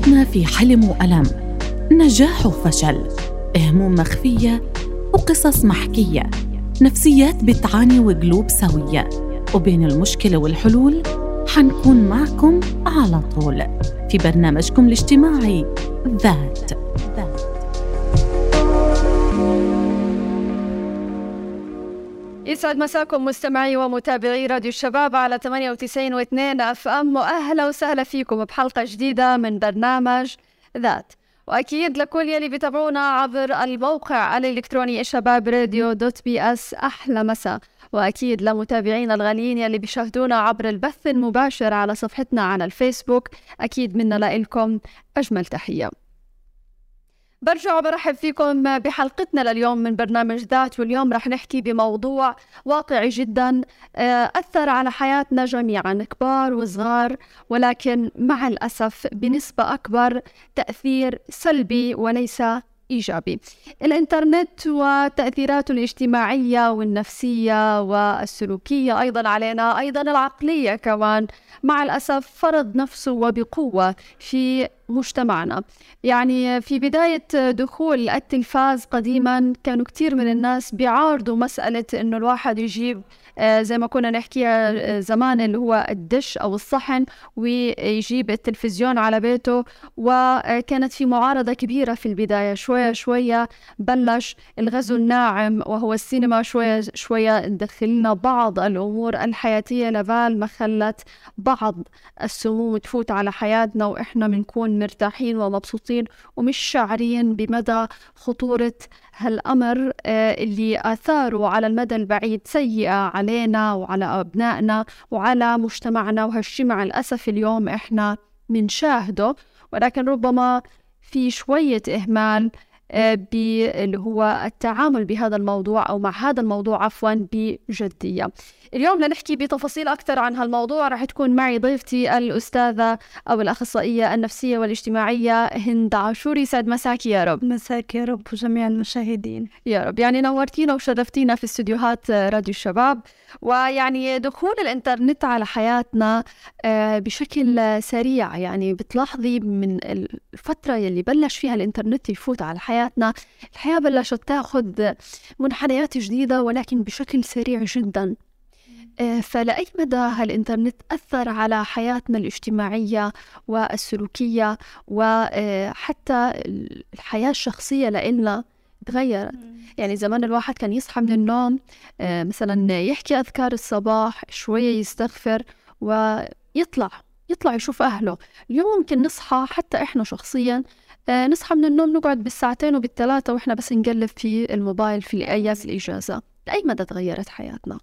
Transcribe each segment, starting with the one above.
حياتنا في حلم وألم. نجاح وفشل. هموم مخفية وقصص محكية. نفسيات بتعاني وقلوب سوية. وبين المشكلة والحلول حنكون معكم على طول. في برنامجكم الاجتماعي ذات. يسعد مساكم مستمعي ومتابعي راديو الشباب على 98.2 أف إم. وأهلا وسهلا فيكم بحلقة جديدة من برنامج ذات. وأكيد لكل يلي بيتابعونا عبر الموقع الإلكتروني الشباب راديو dot PS. أحلى مساء. وأكيد لمتابعينا الغاليين يلي بيشاهدونا عبر البث المباشر على صفحتنا على الفيسبوك. أكيد منا لكم أجمل تحية. برجع وبرحب فيكم بحلقتنا لليوم من برنامج ذات واليوم رح نحكي بموضوع واقعي جدا آه، أثر على حياتنا جميعا كبار وصغار ولكن مع الأسف بنسبة أكبر تأثير سلبي وليس إيجابي. الإنترنت وتأثيراته الاجتماعية والنفسية والسلوكية أيضا علينا أيضا العقلية كمان. مع الأسف فرض نفسه وبقوة في مجتمعنا. يعني في بداية دخول التلفاز قديما كانوا كثير من الناس بيعارضوا مسألة إنه الواحد يجيب زي ما كنا نحكيها آه، زمان اللي هو الدش أو الصحن ويجيب التلفزيون على بيته وكانت في معارضة كبيرة في البداية. شوية شوية بلش الغزو الناعم وهو السينما شوية شوية تدخلنا بعض الأمور الحياتية لبال ما خلت بعض السموم تفوت على حياتنا وإحنا بنكون مرتاحين ومبسوطين ومش شاعرين بمدى خطورة هالأمر آه، اللي آثاره على المدى البعيد سيئة علينا وعلى أبنائنا وعلى مجتمعنا وهالشي مع الأسف اليوم إحنا بنشاهده ولكن ربما في شوية إهمال آه، باللي هو التعامل بهذا الموضوع أو مع هذا الموضوع عفوا بجدية. اليوم لنحكي بتفاصيل أكثر عن هالموضوع. رح تكون معي ضيفتي الأستاذة أو الأخصائية النفسية والاجتماعية هند عاشوري. سعد مساك يا رب. مساك يا رب وجميع المشاهدين. يا رب. يعني نورتينا وشرفتينا في استديوهات راديو الشباب. ويعني دخول الإنترنت على حياتنا آه، بشكل سريع. يعني بتلاحظي من الفترة يلي بلش فيها الإنترنت يفوت على حياتنا الحياة بلشت تاخذ منحنيات جديدة ولكن بشكل سريع جدا. فلأي مدى هالإنترنت أثر على حياتنا الاجتماعية والسلوكية وحتى الحياة الشخصية لإلنا تغيرت؟ يعني زمان الواحد كان يصحى من النوم آه، مثلا يحكي أذكار الصباح شوية يستغفر ويطلع يطلع يشوف أهله. اليوم ممكن نصحى حتى إحنا شخصيا آه، نصحى من النوم نقعد بالساعتين وبالثلاثة وإحنا بس نقلب في الموبايل في أيام الإجازة. لأي مدى تغيرت حياتنا؟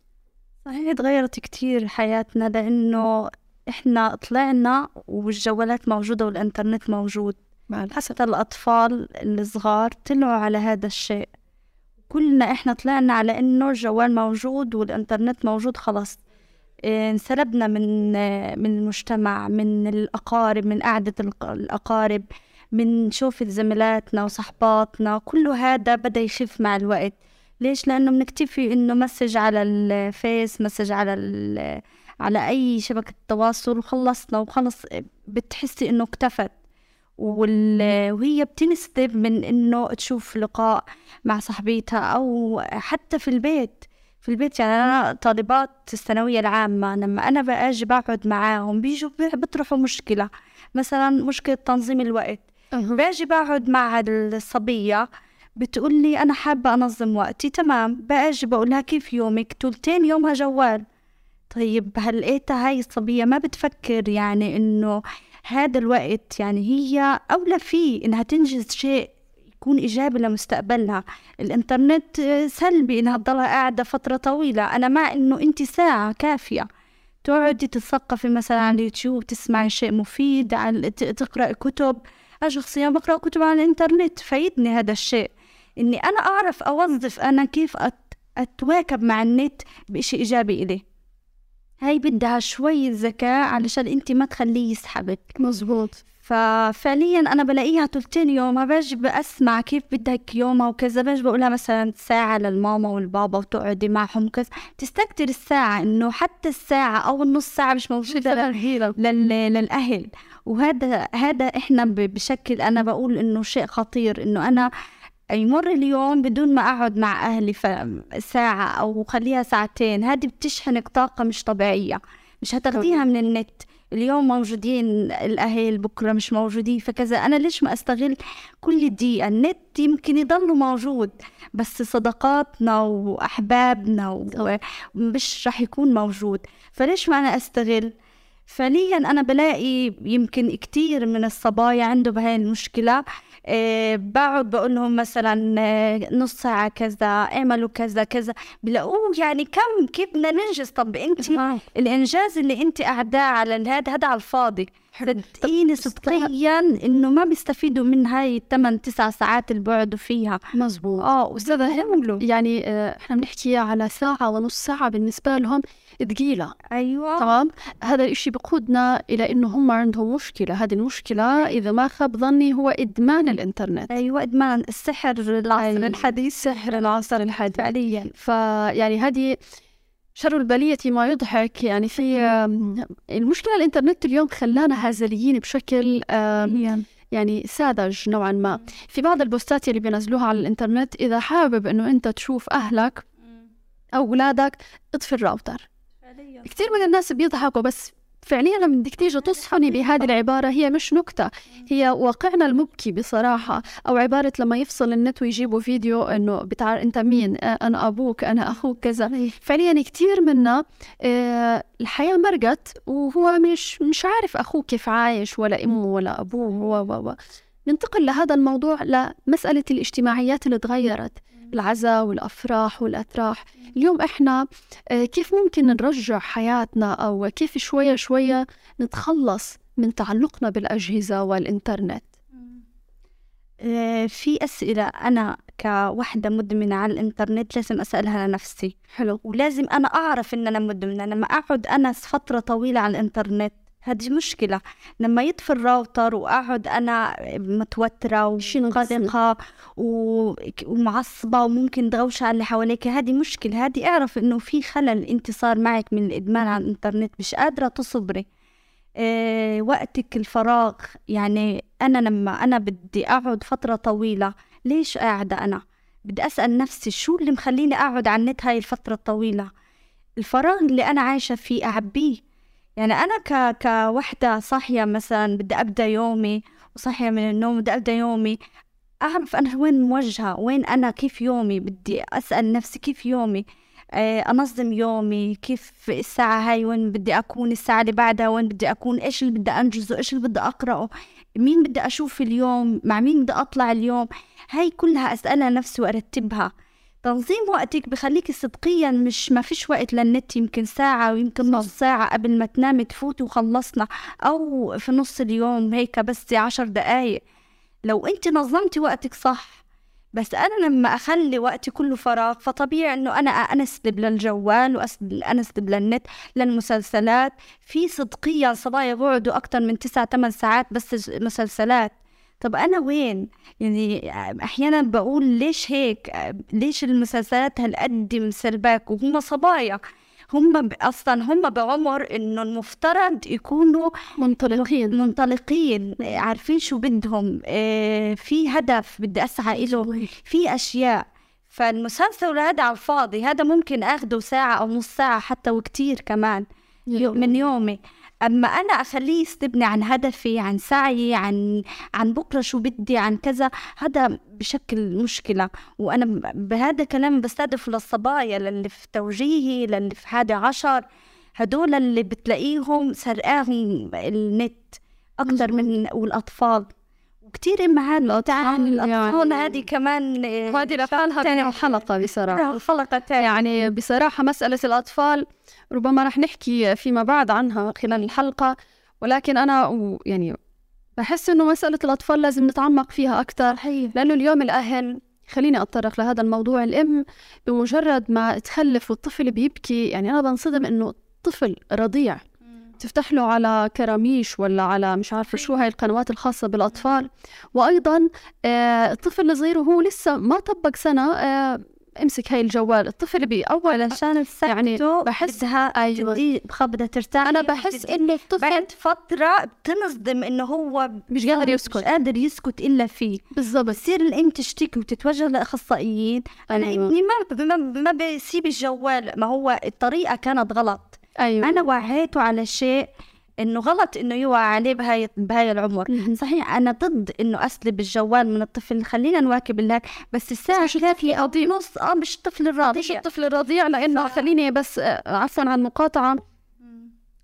صحيح تغيرت كتير حياتنا لأنه إحنا طلعنا والجوالات موجودة والإنترنت موجود. حتى الأطفال الصغار طلعوا على هذا الشيء. كلنا إحنا طلعنا على إنه الجوال موجود والإنترنت موجود خلاص. إيه، انسلبنا من من المجتمع من الأقارب من قعدة الأقارب من شوف زميلاتنا وصحباتنا. كله هذا بدأ يخف مع الوقت. ليش؟ لأنه بنكتفي إنه message على الفيس message على على أي شبكة تواصل وخلصنا وخلص بتحسي إنه اكتفت. وهي بتنسحب من إنه تشوف لقاء مع صاحبتها أو حتى في البيت. في البيت يعني أنا طالبات الثانوية العامة لما أنا بأجي بقعد معاهم بيجوا بيطرحوا مشكلة. مثلا مشكلة تنظيم الوقت. باجي بقعد مع الصبية بتقول لي أنا حابة أنظم وقتي. تمام بأجي بقولها كيف يومك؟ تلتين يومها جوال طيب هل لقيتها هاي الصبية ما بتفكر يعني إنه هذا الوقت يعني هي أولى فيه إنها تنجز شيء يكون إيجابي لمستقبلها. الإنترنت سلبي إنها تضلها قاعدة فترة طويلة. أنا مع إنه أنت ساعة كافية. تقعدي تتثقفي مثلا على اليوتيوب تسمعي شيء مفيد تقرأي كتب. أنا شخصيا بقرأ كتب على الإنترنت فايدني هذا الشيء. إني أنا أعرف أوظف أنا كيف أتواكب مع النت بإشي إيجابي إلي. هاي بدها شوي ذكاء علشان انت ما تخليه يسحبك. مزبوط. ففعليا أنا بلاقيها تلتين يومها باجي بسمع كيف بدك يومها وكذا باجي بقولها مثلا ساعة للماما والبابا وتقعدي معهم وكذا. تستكتر الساعة إنه حتى الساعة أو النص ساعة مش موجودة لل... للأهل. وهذا هذا إحنا بشكل أنا بقول إنه شيء خطير إنه أنا يمر اليوم بدون ما أقعد مع أهلي ساعة أو خليها ساعتين. هذه بتشحنك طاقة مش طبيعية مش هتاخديها من النت. اليوم موجودين الأهل بكرة مش موجودين فكذا. أنا ليش ما أستغل كل دقيقة؟ النت يمكن يضل موجود بس صداقاتنا وأحبابنا مش رح يكون موجود. فليش ما أنا أستغل؟ فعليا أنا بلاقي يمكن كتير من الصبايا عنده بهاي المشكلة. بقعد بقول لهم مثلا آه، نص ساعة كذا اعملوا كذا كذا. بلاقوه يعني كم كيف بدنا ننجز؟ طب انت الإنجاز اللي انت قاعداه على هذا هذا على الفاضي. صدقيني صدقيا إنه ما بيستفيدوا من هاي الثمان تسع ساعات اللي بيقعدوا فيها. مزبوط آه استاذة يعني آه، إحنا بنحكي على ساعة ونص ساعة بالنسبة لهم ثقيلة. أيوة. تمام؟ هذا الإشي بقودنا إلى إنه هم عندهم مشكلة. هذه المشكلة إذا ما خاب ظني هو إدمان الإنترنت. أيوة إدمان السحر العصر أيوة. الحديث. سحر العصر الحديث. فعليا. فيعني هذه شر البلية ما يضحك. يعني في المشكلة الإنترنت اليوم خلانا هزليين بشكل يعني ساذج نوعا ما. في بعض البوستات اللي بينزلوها على الإنترنت إذا حابب إنه أنت تشوف أهلك أو أولادك اطفي الراوتر. كثير من الناس بيضحكوا بس فعليا لما بدك تيجي تصحني بهذه العبارة هي مش نكتة هي واقعنا المبكي بصراحة أو عبارة لما يفصل النت ويجيبوا فيديو إنه بتعرف أنت مين؟ أنا أبوك أنا أخوك كذا. فعليا كثير منا آه، الحياة مرقت وهو مش مش عارف أخوه كيف عايش ولا أمه ولا أبوه و و. ننتقل لهذا الموضوع لمسألة الاجتماعيات اللي تغيرت. العزاء والأفراح والأتراح. اليوم إحنا آه، كيف ممكن نرجع حياتنا أو كيف شوية شوية نتخلص من تعلقنا بالأجهزة والإنترنت؟ آه، في أسئلة. أنا كوحدة مدمنة على الإنترنت لازم أسألها لنفسي. حلو. ولازم أنا أعرف إن أنا مدمنة. لما أقعد أنا فترة طويلة على الإنترنت. هذه مشكلة. لما يطفي الراوتر وأقعد أنا متوترة وقلقة ومعصبة وممكن تغوش على اللي حواليك هذه مشكلة. هذه أعرف إنه في خلل أنت صار معك من الإدمان على الإنترنت مش قادرة تصبري. إيه وقتك الفراغ يعني أنا لما أنا بدي أقعد فترة طويلة ليش قاعدة أنا؟ بدي أسأل نفسي شو اللي مخليني أقعد على النت هاي الفترة الطويلة؟ الفراغ اللي أنا عايشة فيه أعبيه. يعني أنا ك كوحدة صاحية مثلا بدي أبدأ يومي وصاحية من النوم بدي أبدأ يومي أعرف أنا وين موجهة وين أنا كيف يومي؟ بدي أسأل نفسي كيف يومي؟ آه، أنظم يومي كيف الساعة هاي؟ وين بدي أكون؟ الساعة اللي بعدها وين بدي أكون؟ إيش اللي بدي أنجزه؟ إيش اللي بدي أقرأه؟ مين بدي أشوف اليوم؟ مع مين بدي أطلع اليوم؟ هاي كلها أسألها نفسي وأرتبها. تنظيم وقتك بخليك صدقيا مش ما فيش وقت للنت يمكن ساعة ويمكن نص ساعة قبل ما تنامي تفوتي وخلصنا أو في نص اليوم هيك بس عشر دقايق. لو أنت نظمتي وقتك صح بس أنا لما أخلي وقتي كله فراغ فطبيعي إنه أنا أنسلب للجوال وأنسلب للنت للمسلسلات. في صدقيا صبايا بقعدوا أكتر من تسعة ثمان ساعات بس مسلسلات. طب أنا وين؟ يعني أحيانا بقول ليش هيك؟ ليش المسلسلات هالقد مسلباك؟ وهم صبايا. هم أصلا هم بعمر إنه المفترض يكونوا منطلقين. منطلقين. عارفين شو بدهم؟ آه، في هدف بدي أسعى له في أشياء. فالمسلسل هذا على الفاضي. هذا ممكن آخده ساعة أو نص ساعة حتى وكتير كمان. من يومي. أما أنا أخليه يستبني عن هدفي عن سعيي عن عن بكرة شو بدي عن كذا هذا بشكل مشكلة. وأنا بهذا كلام بستهدف للصبايا للي في توجيهي للي في حادي عشر. هدول اللي بتلاقيهم سرقاهم النت أكثر من والأطفال. وكثير امهات الأطفال يعني هذه كمان هذه لحالها ثاني حلقه بصراحة. الحلقة يعني بصراحة مسألة الأطفال ربما رح نحكي فيما بعد عنها خلال الحلقة ولكن أنا يعني بحس إنه مسألة الأطفال لازم نتعمق فيها أكثر لأنه اليوم الأهل خليني أتطرق لهذا الموضوع الأم بمجرد ما تخلف والطفل بيبكي يعني أنا بنصدم إنه طفل رضيع. تفتح له على كراميش ولا على مش عارفة شو هاي القنوات الخاصة بالأطفال. وأيضا آه الطفل الصغير وهو لسه ما طبق سنة آه امسك هاي الجوال. الطفل بأول علشان يعني بحسها أيوة. بخبطة ترتاح أنا بحس إنه الطفل بعد فترة بتنصدم إنه هو مش قادر يسكت. مش قادر يسكت إلا فيه. بالضبط. بصير الأم تشتكي وتتوجه لأخصائيين. أنا أيوة. ابني ما ما بيسيب الجوال. ما هو الطريقة كانت غلط. أيوة. أنا وعيته على شيء إنه غلط إنه يوعى عليه بهاي بهاي العمر. صحيح أنا ضد إنه أسلب الجوال من الطفل. خلينا نواكب الله بس الساعة كافية أو نص. آه مش الطفل الرضيع. مش الطفل الرضيع لأنه خليني بس آه، عفوا عن المقاطعه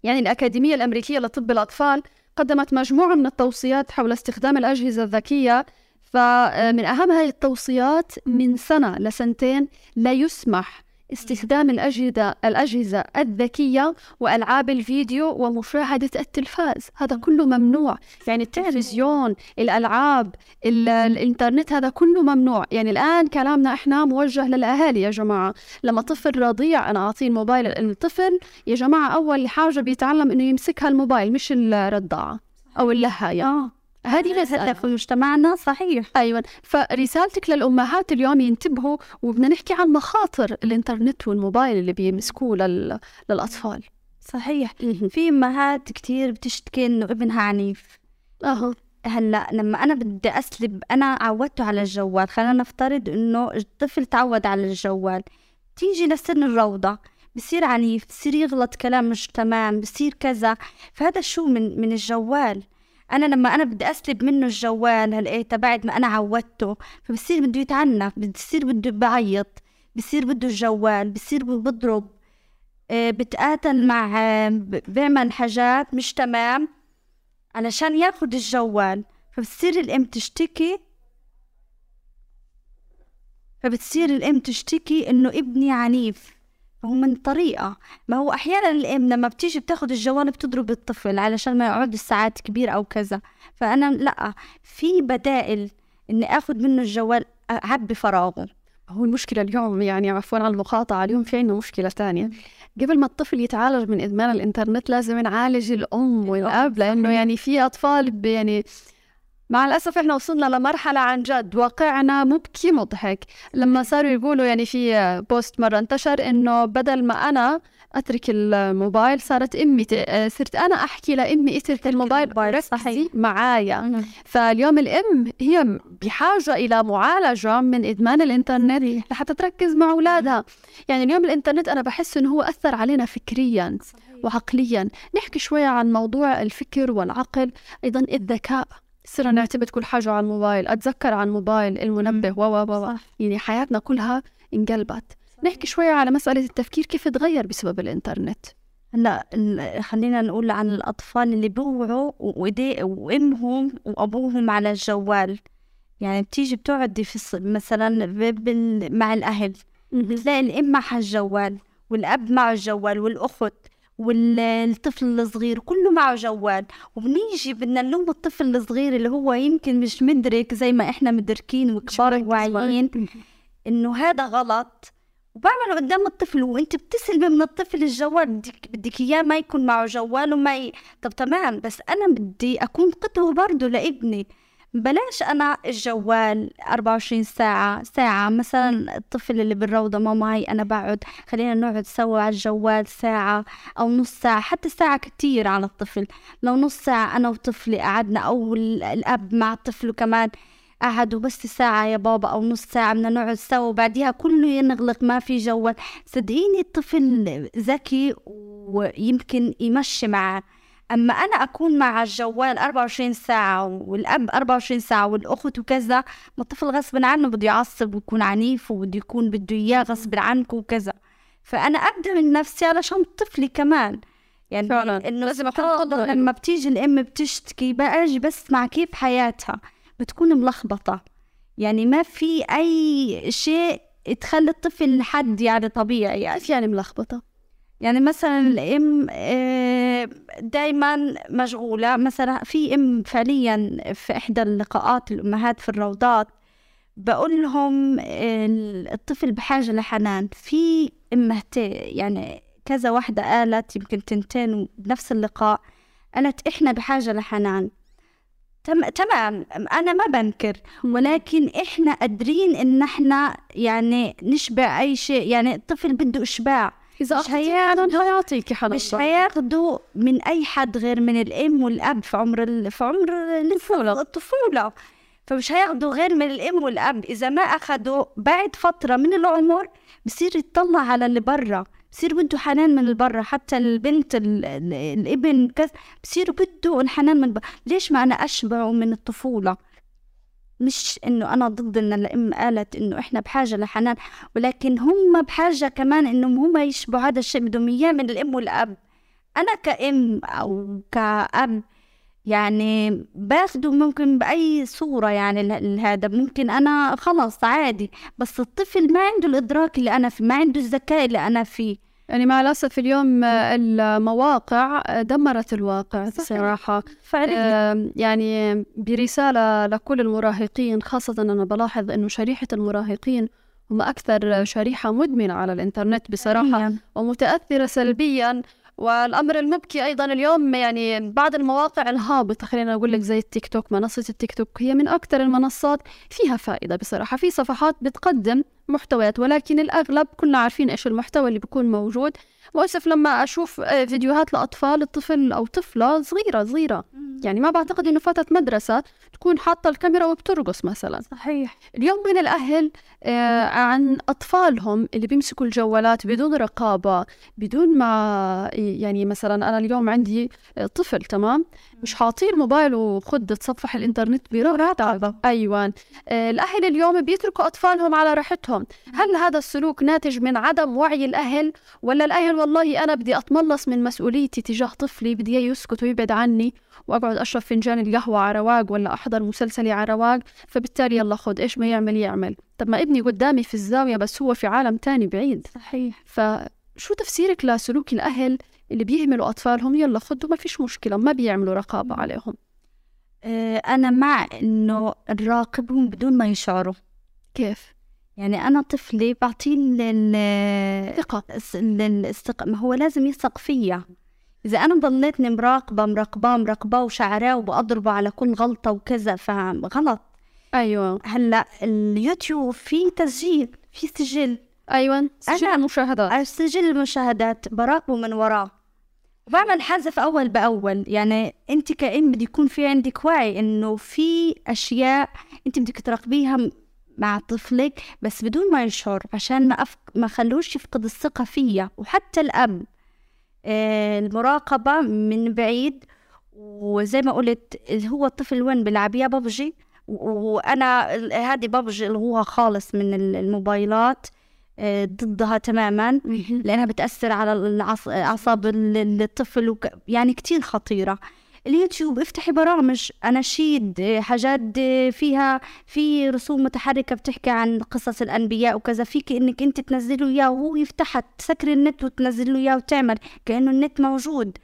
يعني الأكاديمية الأمريكية لطب الأطفال قدمت مجموعة من التوصيات حول استخدام الأجهزة الذكية. فمن أهم هذه التوصيات من سنة لسنتين لا يسمح استخدام الأجهزة الأجهزة الذكية وألعاب الفيديو ومشاهدة التلفاز. هذا كله ممنوع. يعني التلفزيون الألعاب الإنترنت هذا كله ممنوع. يعني الآن كلامنا إحنا موجه للأهالي يا جماعة. لما طفل رضيع أنا أعطيه الموبايل الطفل يا جماعة أول حاجة بيتعلم إنه يمسكها الموبايل مش الرضاعة أو اللهاية. آه. هذه رسالة في مجتمعنا صحيح. أيوة. فرسالتك للأمهات اليوم ينتبهوا وبدنا نحكي عن مخاطر الإنترنت والموبايل اللي بيمسكوه لل... للأطفال. صحيح. في أمهات كتير بتشتكي إنه ابنها عنيف. أها. هلأ لما أنا بدي أسلب أنا عودته على الجوال. خلينا نفترض إنه الطفل تعود على الجوال. تيجي لسن الروضة بصير عنيف بصير يغلط كلام مش تمام بصير كذا. فهذا شو من من الجوال؟ أنا لما أنا بدي أسلب منه الجوال هلقيته بعد ما أنا عودته فبصير بده يتعنف بصير بده بعيط بصير بده الجوال بصير بضرب. آه، بتقاتل مع بيعمل حاجات مش تمام علشان ياخد الجوال. فبتصير الأم تشتكي فبتصير الأم تشتكي إنه ابني عنيف. هو من طريقة. ما هو أحيانا الأم لما بتيجي بتاخد الجوال بتضرب الطفل علشان ما يقعد الساعات كبير أو كذا. فأنا لأ في بدائل إني آخد منه الجوال أعبي فراغه. هو المشكلة اليوم يعني عفوا على المقاطعة اليوم في عندنا مشكلة ثانية. قبل ما الطفل يتعالج من إدمان الإنترنت لازم نعالج الأم والأب لأنه يعني في أطفال يعني مع الأسف إحنا وصلنا لمرحلة عن جد واقعنا مبكي مضحك. لما صاروا يقولوا يعني في بوست مرة انتشر إنه بدل ما أنا أترك الموبايل صارت أمي صرت أنا أحكي لأمي اترك الموبايل ركزي معايا. فاليوم الأم هي بحاجة إلى معالجة من إدمان الإنترنت لحتى تركز مع أولادها. يعني اليوم الإنترنت أنا بحس إنه هو أثر علينا فكريا وعقليا. نحكي شوية عن موضوع الفكر والعقل أيضا الذكاء. صرنا نعتمد كل حاجة على الموبايل. أتذكر عن الموبايل المنبه و و يعني حياتنا كلها انقلبت. نحكي شوية على مسألة التفكير كيف تغير بسبب الإنترنت؟ هلا خلينا نقول عن الأطفال اللي بوعوا وأمهم وأبوهم على الجوال. يعني بتيجي بتقعدي في مثلا مع الأهل. بتلاقي الأم معها الجوال والأب معه الجوال والأخت. والطفل الصغير كله معه جوال. وبنيجي بدنا نلوم الطفل الصغير اللي هو يمكن مش مدرك زي ما إحنا مدركين وكبار واعيين إنه هذا غلط. وبعمله قدام الطفل وأنت بتسلمي من الطفل الجوال. بدك بدك إياه ما يكون معه جوال وما ي... طب تمام بس أنا بدي أكون قدوه برضه لابني. بلاش أنا الجوال 24 ساعة ساعة. مثلا الطفل اللي بالروضة ما معي أنا بقعد خلينا نقعد سوا على الجوال ساعة أو نص ساعة حتى ساعة كتير على الطفل. لو نص ساعة أنا وطفلي قعدنا أو الأب مع طفله كمان قعدوا بس ساعة يا بابا أو نص ساعة بدنا نقعد سوا. وبعديها كله ينغلق ما في جوال. صدقيني الطفل ذكي ويمكن يمشي معه. أما أنا أكون مع الجوال 24 ساعة والأب 24 ساعة والأخت وكذا ما الطفل غصب عنه بده يعصب ويكون عنيف وبده يكون بده إياه غصب عنك وكذا. فأنا أبدأ من نفسي علشان طفلي كمان. يعني فعلا. إنه لازم لما بتيجي الأم بتشتكي بأجي بسمع كيف حياتها. بتكون ملخبطة. يعني ما في أي شيء تخلي الطفل حد يعني طبيعي يعني, يعني ملخبطة؟ يعني مثلا الإم آه، دايما مشغولة. مثلا في إم فعليا في إحدى اللقاءات الأمهات في الروضات بقول لهم الطفل بحاجة لحنان. في امهتين يعني كذا واحدة قالت يمكن تنتين بنفس اللقاء قالت إحنا بحاجة لحنان. تم تمام. أنا ما بنكر. ولكن إحنا قادرين إن إحنا يعني نشبع أي شيء. يعني الطفل بده إشباع. إذا مش هيعطيكي حنان مش هياخدوا من أي حد غير من الأم والأب في عمر ال... في عمر الطفولة الطفولة. فمش هياخدوا غير من الأم والأب. إذا ما أخدوا بعد فترة من العمر بصير يطلع على اللي برا. بصير بده حنان من البرا حتى البنت الابن كذا بصير بده الحنان من برا ليش ما أنا أشبعه من الطفولة؟ مش إنه أنا ضد إن الأم قالت إنه إحنا بحاجة لحنان ولكن هم بحاجة كمان إنهم هم يشبعوا هذا الشيء بدهم إياه من الأم والأب. أنا كأم أو كأب يعني باخده ممكن بأي صورة يعني هذا ممكن أنا خلص عادي بس الطفل ما عنده الإدراك اللي أنا فيه ما عنده الذكاء اللي أنا فيه. يعني مع الأسف اليوم المواقع دمرت الواقع صراحة فعلا يعني برسالة لكل المراهقين خاصة أنا بلاحظ أنه شريحة المراهقين هم أكثر شريحة مدمنة على الإنترنت بصراحة ومتأثرة سلبيا. والأمر المبكي أيضا اليوم يعني بعض المواقع الهابطة خلينا نقول لك زي التيك توك منصة التيك توك هي من أكثر المنصات فيها فائدة بصراحة. في صفحات بتقدم محتويات ولكن الأغلب كلنا عارفين إيش المحتوى اللي بيكون موجود. مؤسف لما أشوف فيديوهات لأطفال الطفل أو طفلة صغيرة صغيرة. يعني ما بعتقد إنه فتاه مدرسة تكون حاطة الكاميرا وبترقص مثلا. صحيح. اليوم من الأهل آه عن أطفالهم اللي بيمسكوا الجوالات بدون رقابة بدون ما يعني مثلا أنا اليوم عندي طفل تمام؟ مش حاطين الموبايل وخد تصفح الإنترنت برغبة أيوه آه الأهل اليوم بيتركوا أطفالهم على راحتهم. هل هذا السلوك ناتج من عدم وعي الأهل ولا الأهل والله أنا بدي أتملص من مسؤوليتي تجاه طفلي بدي يسكت ويبعد عني؟ وأقعد أشرب فنجان القهوة على رواق ولا أحضر مسلسلي على رواق فبالتالي يلا خد إيش ما يعمل يعمل. طب ما ابني قدامي في الزاوية بس هو في عالم تاني بعيد. صحيح. فشو تفسيرك لسلوك الأهل اللي بيهملوا أطفالهم؟ يلا خدوا ما فيش مشكلة ما بيعملوا رقابة عليهم. أنا مع إنه نراقبهم بدون ما يشعروا. كيف؟ يعني أنا طفلي بعطيه الثقة الثقة ما هو لازم يثق فيا. إذا أنا ضليتني مراقبة مراقبة مراقبة وشعراه وبأضربه على كل غلطة وكذا فغلط. أيوة. هلأ اليوتيوب في تسجيل في سجل. أيوة. سجل المشاهدات. سجل المشاهدات براقبه من وراه بعمل حذف أول بأول. يعني أنت كأم بدي يكون في عندك وعي إنه في أشياء أنت بدك تراقبيها مع طفلك بس بدون ما يشعر عشان ما أفق... ما خلوش يفقد الثقة فيا. وحتى الأب المراقبة من بعيد. وزي ما قلت هو الطفل وين بيلعب؟ يا ببجي وأنا هذه ببجي اللي هو خالص من الموبايلات آه ضدها تماما. لأنها بتأثر على أعصاب الطفل وك... يعني كتير خطيرة. اليوتيوب افتحي برامج اناشيد حاجات فيها في رسوم متحركة بتحكي عن قصص الأنبياء وكذا فيك إنك أنت تنزلوا اياه وهو يفتحها تسكري النت وتنزلوا اياه وتعمل كأنه النت موجود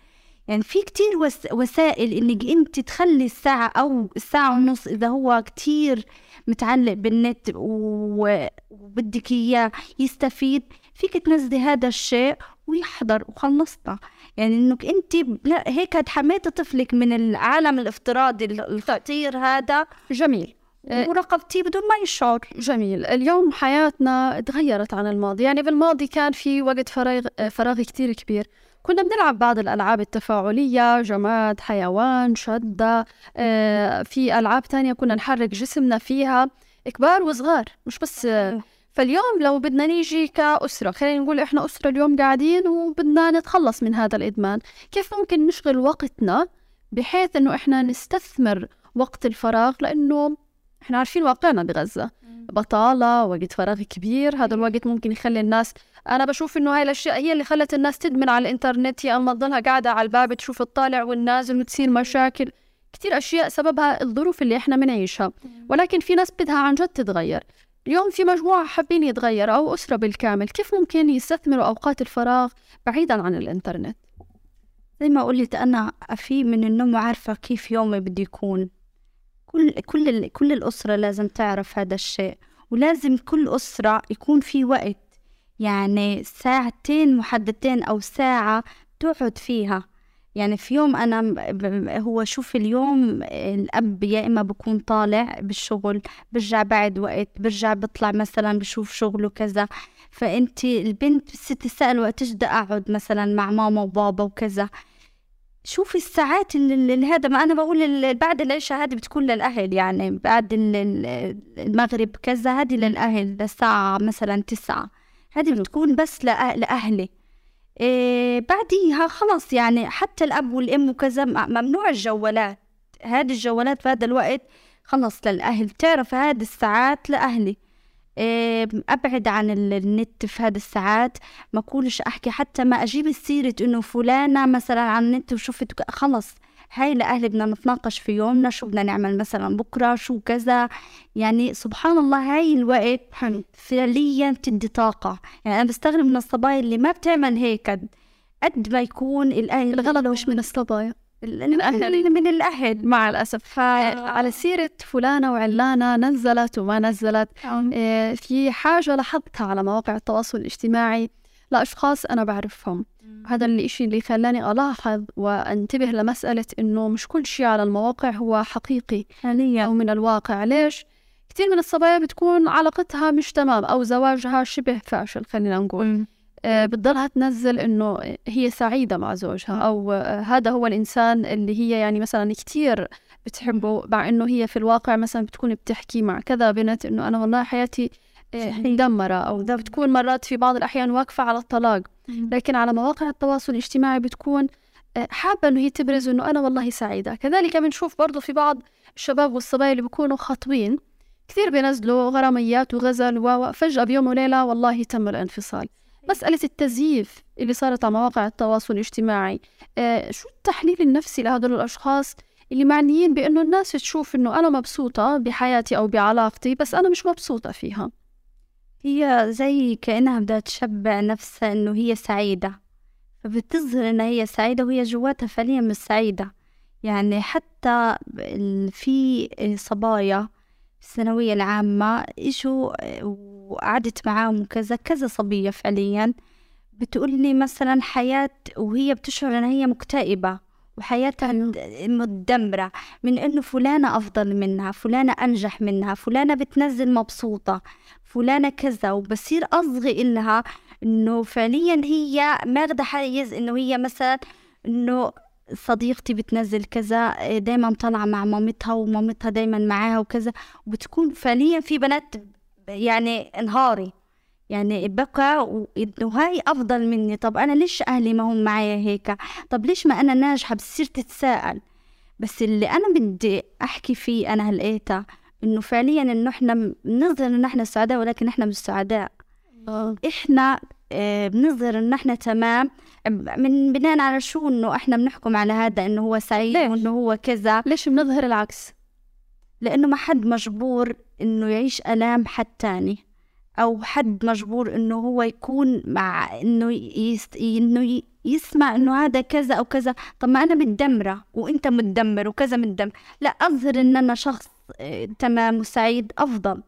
يعني في كتير وس... وسائل إنك أنت تخلي الساعة أو الساعة ونص إذا هو كتير متعلق بالنت. وبدك إياه يستفيد فيك تنزلي هذا الشيء ويحضر وخلصنا يعني إنك أنت لا هيك حميتي طفلك من العالم الافتراضي الخطير هذا؟ جميل. وراقبتيه بدون ما يشعر. جميل. اليوم حياتنا تغيرت عن الماضي. يعني بالماضي كان في وقت فراغ فراغ كتير كبير. كنا بنلعب بعض الألعاب التفاعلية جماد حيوان شدة آه في ألعاب تانية كنا نحرك جسمنا فيها. كبار وصغار مش بس آه فاليوم لو بدنا نيجي كأسرة خلينا نقول إحنا أسرة اليوم قاعدين وبدنا نتخلص من هذا الإدمان. كيف ممكن نشغل وقتنا بحيث إنه إحنا نستثمر وقت الفراغ؟ لأنه إحنا عارفين واقعنا بغزة. بطالة وقت فراغ كبير. هذا الوقت ممكن يخلي الناس أنا بشوف إنه هاي الأشياء هي اللي خلت الناس تدمن على الإنترنت. يا أما تضلها قاعدة على الباب تشوف الطالع والنازل وتصير مشاكل. كتير أشياء سببها الظروف اللي إحنا بنعيشها. ولكن في ناس بدها عن جد تتغير. اليوم في مجموعة حابين يتغيروا أو أسرة بالكامل كيف ممكن يستثمروا أوقات الفراغ بعيدا عن الإنترنت؟ زي ما قلت أنا في من النوم عارفة كيف يومي بده يكون. كل كل كل الأسرة لازم تعرف هذا الشيء ولازم كل أسرة يكون في وقت يعني ساعتين محددتين أو ساعة تقعد فيها. يعني في يوم أنا هو شوف اليوم الأب يا إما بكون طالع بالشغل برجع بعد وقت برجع بطلع مثلا بشوف شغله كذا. فأنت البنت ست تسأل وقتش بدي أقعد مثلا مع ماما وبابا وكذا؟ شوفي الساعات اللي هذا ما أنا بقول بعد العشاء هذه بتكون للأهل يعني بعد المغرب كذا هذه للأهل للساعة مثلا تسعة. هذه بتكون بس لأهلي. إيه بعديها خلص يعني حتى الأب والأم وكذا ممنوع الجوالات. هذه الجوالات في هذا الوقت خلص للأهل. تعرف هذه الساعات لأهلي. إيه أبعد عن النت في هذه الساعات. ما كلش أحكي حتى ما أجيب السيرة إنه فلانة مثلا على النت وشفت خلص هاي لأهلي بدنا نتناقش في يومنا شو بدنا نعمل مثلا بكرة شو كذا. يعني سبحان الله هاي الوقت فعليا بتدي طاقة. يعني أنا بستغرب من الصبايا اللي ما بتعمل هيك قد ما يكون الأهل الغلط مش من الصبايا. الأهل. من الأهل. مع الأسف. على سيرة فلانة وعلانة نزلت وما نزلت. آه في حاجة لاحظتها على مواقع التواصل الاجتماعي. لأشخاص أنا بعرفهم. هذا الإشي اللي خلاني ألاحظ وأنتبه لمسألة إنه مش كل شيء على المواقع هو حقيقي حاليا. أو من الواقع. ليش؟ كثير من الصبايا بتكون علاقتها مش تمام أو زواجها شبه فاشل خلينا نقول. آه بتضلها تنزل إنه هي سعيدة مع زوجها أو آه هذا هو الإنسان اللي هي يعني مثلا كثير بتحبه مع إنه هي في الواقع مثلا بتكون بتحكي مع كذا بنت إنه أنا والله حياتي مدمرة أو بتكون مرات في بعض الأحيان واقفة على الطلاق. لكن على مواقع التواصل الاجتماعي بتكون آه، حابة إنه هي تبرز إنه أنا والله سعيدة. كذلك بنشوف برضو في بعض الشباب والصبايا اللي بيكونوا خاطبين كثير بينزلوا غراميات وغزل وفجأة بيوم وليلة والله تم الانفصال. مسألة التزييف اللي صارت على مواقع التواصل الاجتماعي آه شو التحليل النفسي لهدول الأشخاص اللي معنيين بأنه الناس تشوف إنه أنا مبسوطة بحياتي أو بعلاقتي بس أنا مش مبسوطة فيها؟ هي زي كأنها بدها تشبع نفسها إنه هي سعيدة. فبتظهر إنها هي سعيدة وهي جواتها فعليا مش سعيدة. يعني حتى في صبايا الثانوية العامة إجوا وقعدت معاهم كذا كذا صبية فعليا. بتقول لي مثلا حياة وهي بتشعر إن هي مكتئبة وحياتها مدمرة من إنه فلانة أفضل منها فلانة أنجح منها فلانة بتنزل مبسوطة. فلانة كذا وبصير أصغي إلها إنه فعليا هي ماخدة حيز إنه هي مثلا إنه صديقتي بتنزل كذا دايما طالعة مع مامتها ومامتها دايما معاها وكذا وبتكون فعليا في بنات يعني انهاري. يعني بقى انه هاي أفضل مني. طب أنا ليش أهلي ما هم معايا هيك؟ طب ليش ما أنا ناجحة؟ بتصير تتساءل. بس اللي أنا بدي أحكي فيه أنا هلقيتها إنه فعليا إنه إحنا بنظهر انه إحنا سعداء ولكن إحنا مش سعداء. آه. إحنا آه، بنظهر انه إحنا تمام. من بناء على شو إنه إحنا بنحكم على هذا إنه هو سعيد ليش؟ وإنه هو كذا؟ ليش بنظهر العكس؟ لأنه ما حد مجبور إنه يعيش ألام حد تاني. أو حد مجبور إنه هو يكون مع إنه يست... إنه يسمع إنه هذا كذا أو كذا. طب ما أنا متدمرة وإنت متدمر وكذا متدمر. لا أظهر إن أنا شخص تمام وسعيد أفضل.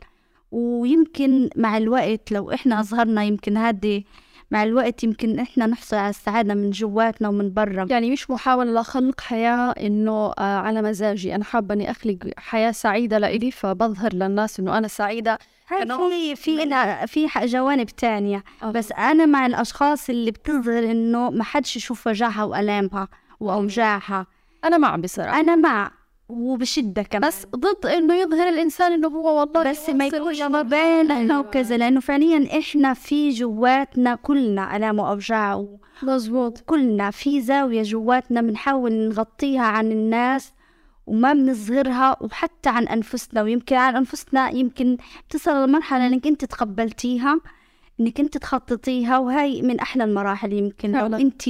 ويمكن مع الوقت لو إحنا اظهرنا يمكن هذه مع الوقت يمكن إحنا نحصل على السعادة من جواتنا ومن برا. يعني مش محاولة لخلق حياة إنه آه على مزاجي. أنا حابة إني أخلق حياة سعيدة لإلي فبظهر للناس إنه أنا سعيدة. في في في جوانب تانية. أوه. بس أنا مع الأشخاص اللي بتظهر إنه ما حدش يشوف وجعها وألامها وأوجاعها. أنا مع بصراحة. أنا مع. وبشدة كمان. بس ضد إنه يظهر الإنسان إنه هو والله بس ما يكونش مبالغ أيوة. وكذا لأنه فعليا إحنا في جواتنا كلنا ألام وأوجاع مزبوط كلنا في زاوية جواتنا بنحاول نغطيها عن الناس وما بنظهرها وحتى عن أنفسنا ويمكن عن أنفسنا يمكن تصل لمرحلة إنك أنت تقبلتيها. إنك أنت تخططيها وهي من أحلى المراحل يمكن. لو انت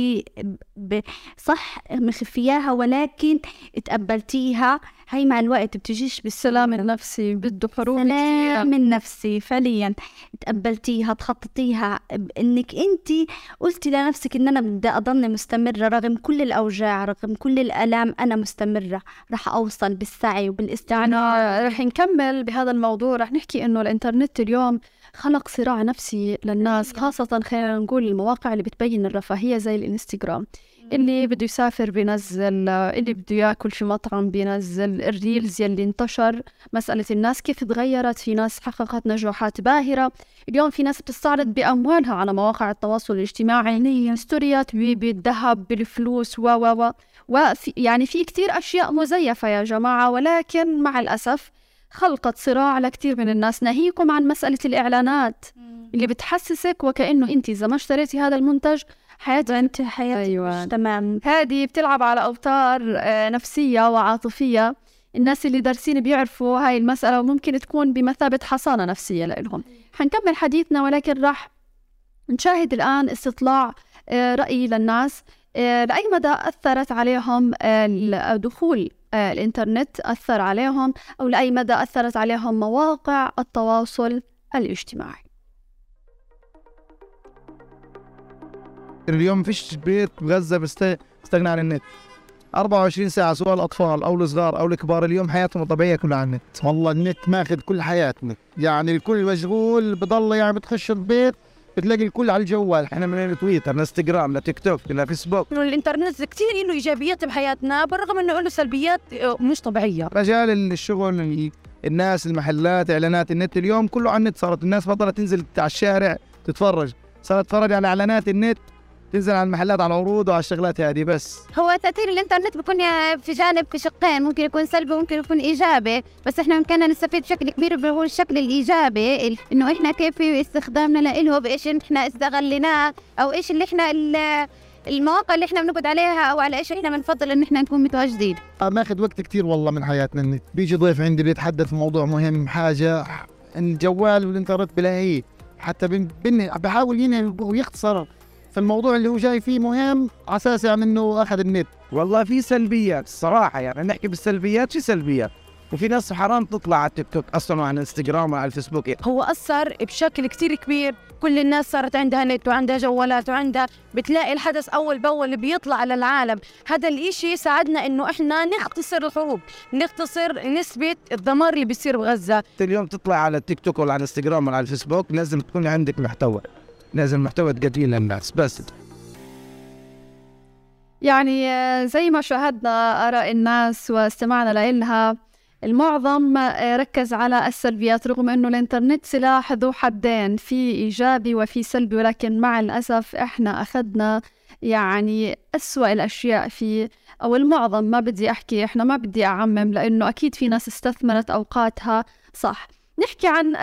صح مخفياها ولكن تقبلتيها هي مع الوقت بتجيش بالسلام النفسي بده حروب سلام النفسي فعليا. تقبلتيها تخططيها. إنك أنت قلتي لنفسك إن أنا بدي أضلني مستمرة رغم كل الأوجاع رغم كل الألام أنا مستمرة. رح أوصل بالسعي وبالاستعانه رح نكمل بهذا الموضوع. رح نحكي إنه الإنترنت اليوم خلق صراع نفسي للناس خاصة خلينا نقول المواقع اللي بتبين الرفاهية زي الإنستغرام. اللي بده يسافر بينزل اللي بده ياكل في مطعم بينزل الريلز يلي انتشر مسألة الناس كيف تغيرت في ناس حققت نجاحات باهرة. اليوم في ناس بتستعرض بأموالها على مواقع التواصل الاجتماعي ستوريات بالذهب بالفلوس و و و يعني في كتير أشياء مزيفة يا جماعة ولكن مع الأسف خلقت صراع لكثير من الناس. ناهيكم عن مسألة الإعلانات اللي بتحسسك وكأنه أنت إذا ما اشتريتي هذا المنتج حياتك أنت حياتك أيوة. تمام. هذه بتلعب على أوتار آه، نفسية وعاطفية. الناس اللي دارسين بيعرفوا هاي المسألة وممكن تكون بمثابة حصانة نفسية لهم حنكمل حديثنا ولكن راح نشاهد الآن استطلاع آه، رأي للناس آه، لأي مدى أثرت عليهم دخول الإنترنت أثر عليهم أو لأي مدى أثرت عليهم مواقع التواصل الاجتماعي. اليوم فيش بيت بغزة بيستغنى عن النت. 24 ساعة سواء الأطفال أو الصغار أو الكبار اليوم حياتهم الطبيعية كلها على النت. والله النت ماخذ كل حياتنا. يعني الكل مشغول بضل يعني بتخش البيت بتلاقي الكل على الجوال. إحنا من تويتر إنستغرام لتيك توك لفيسبوك الإنترنت كثير له إيجابيات بحياتنا بالرغم إنه له سلبيات آه، مش طبيعية. مجال الشغل الناس المحلات إعلانات النت اليوم كله على النت صارت. الناس بطلت تنزل على الشارع تتفرج. صارت تتفرج على إعلانات النت. تنزل على المحلات على العروض وعلى الشغلات هذه بس. هو تأثير الإنترنت بيكون في جانب في شقين ممكن يكون سلبي ممكن يكون إيجابي بس إحنا ممكن نستفيد بشكل كبير هو الشكل الإيجابي إنه إحنا كيف استخدامنا له بإيش إحنا استغليناه أو إيش اللي إحنا المواقع اللي إحنا بنقعد عليها أو على إيش إحنا بنفضل إن إحنا نكون متواجدين. ماخذ وقت كثير والله من حياتنا النت. بيجي ضيف عندي بيتحدث في موضوع مهم حاجة الجوال والإنترنت بلاهيه حتى بحاول ينهي ويختصر. فالموضوع اللي هو جاي فيه مهم على أساس يعني إنه أخذ النت. والله في سلبيات الصراحه يعني نحكي بالسلبيات في سلبيات. وفي ناس حرام تطلع على التيك توك أصلا وعلى الإنستغرام وعلى الفيسبوك. هو أثر بشكل كثير كبير. كل الناس صارت عندها نت وعندها جوالات وعندها بتلاقي الحدث أول بأول بيطلع على العالم. هذا الإشي ساعدنا إنه إحنا نختصر الحروب نختصر نسبة الدمار اللي بيصير بغزة. اليوم تطلع على التيك توك ولا على الإنستغرام ولا على الفيسبوك لازم تكون عندك محتوى. لازم محتوى تقدمه للناس بس. يعني آه، زي ما شاهدنا آراء الناس واستمعنا لها المعظم آه، ركز على السلبيات رغم أنه الإنترنت سلاح ذو حدين في إيجابي وفي سلبي ولكن مع الأسف إحنا أخذنا يعني أسوأ الأشياء فيه أو المعظم ما بدي أحكي إحنا ما بدي أعمم لأنه أكيد في ناس استثمرت أوقاتها صح. نحكي عن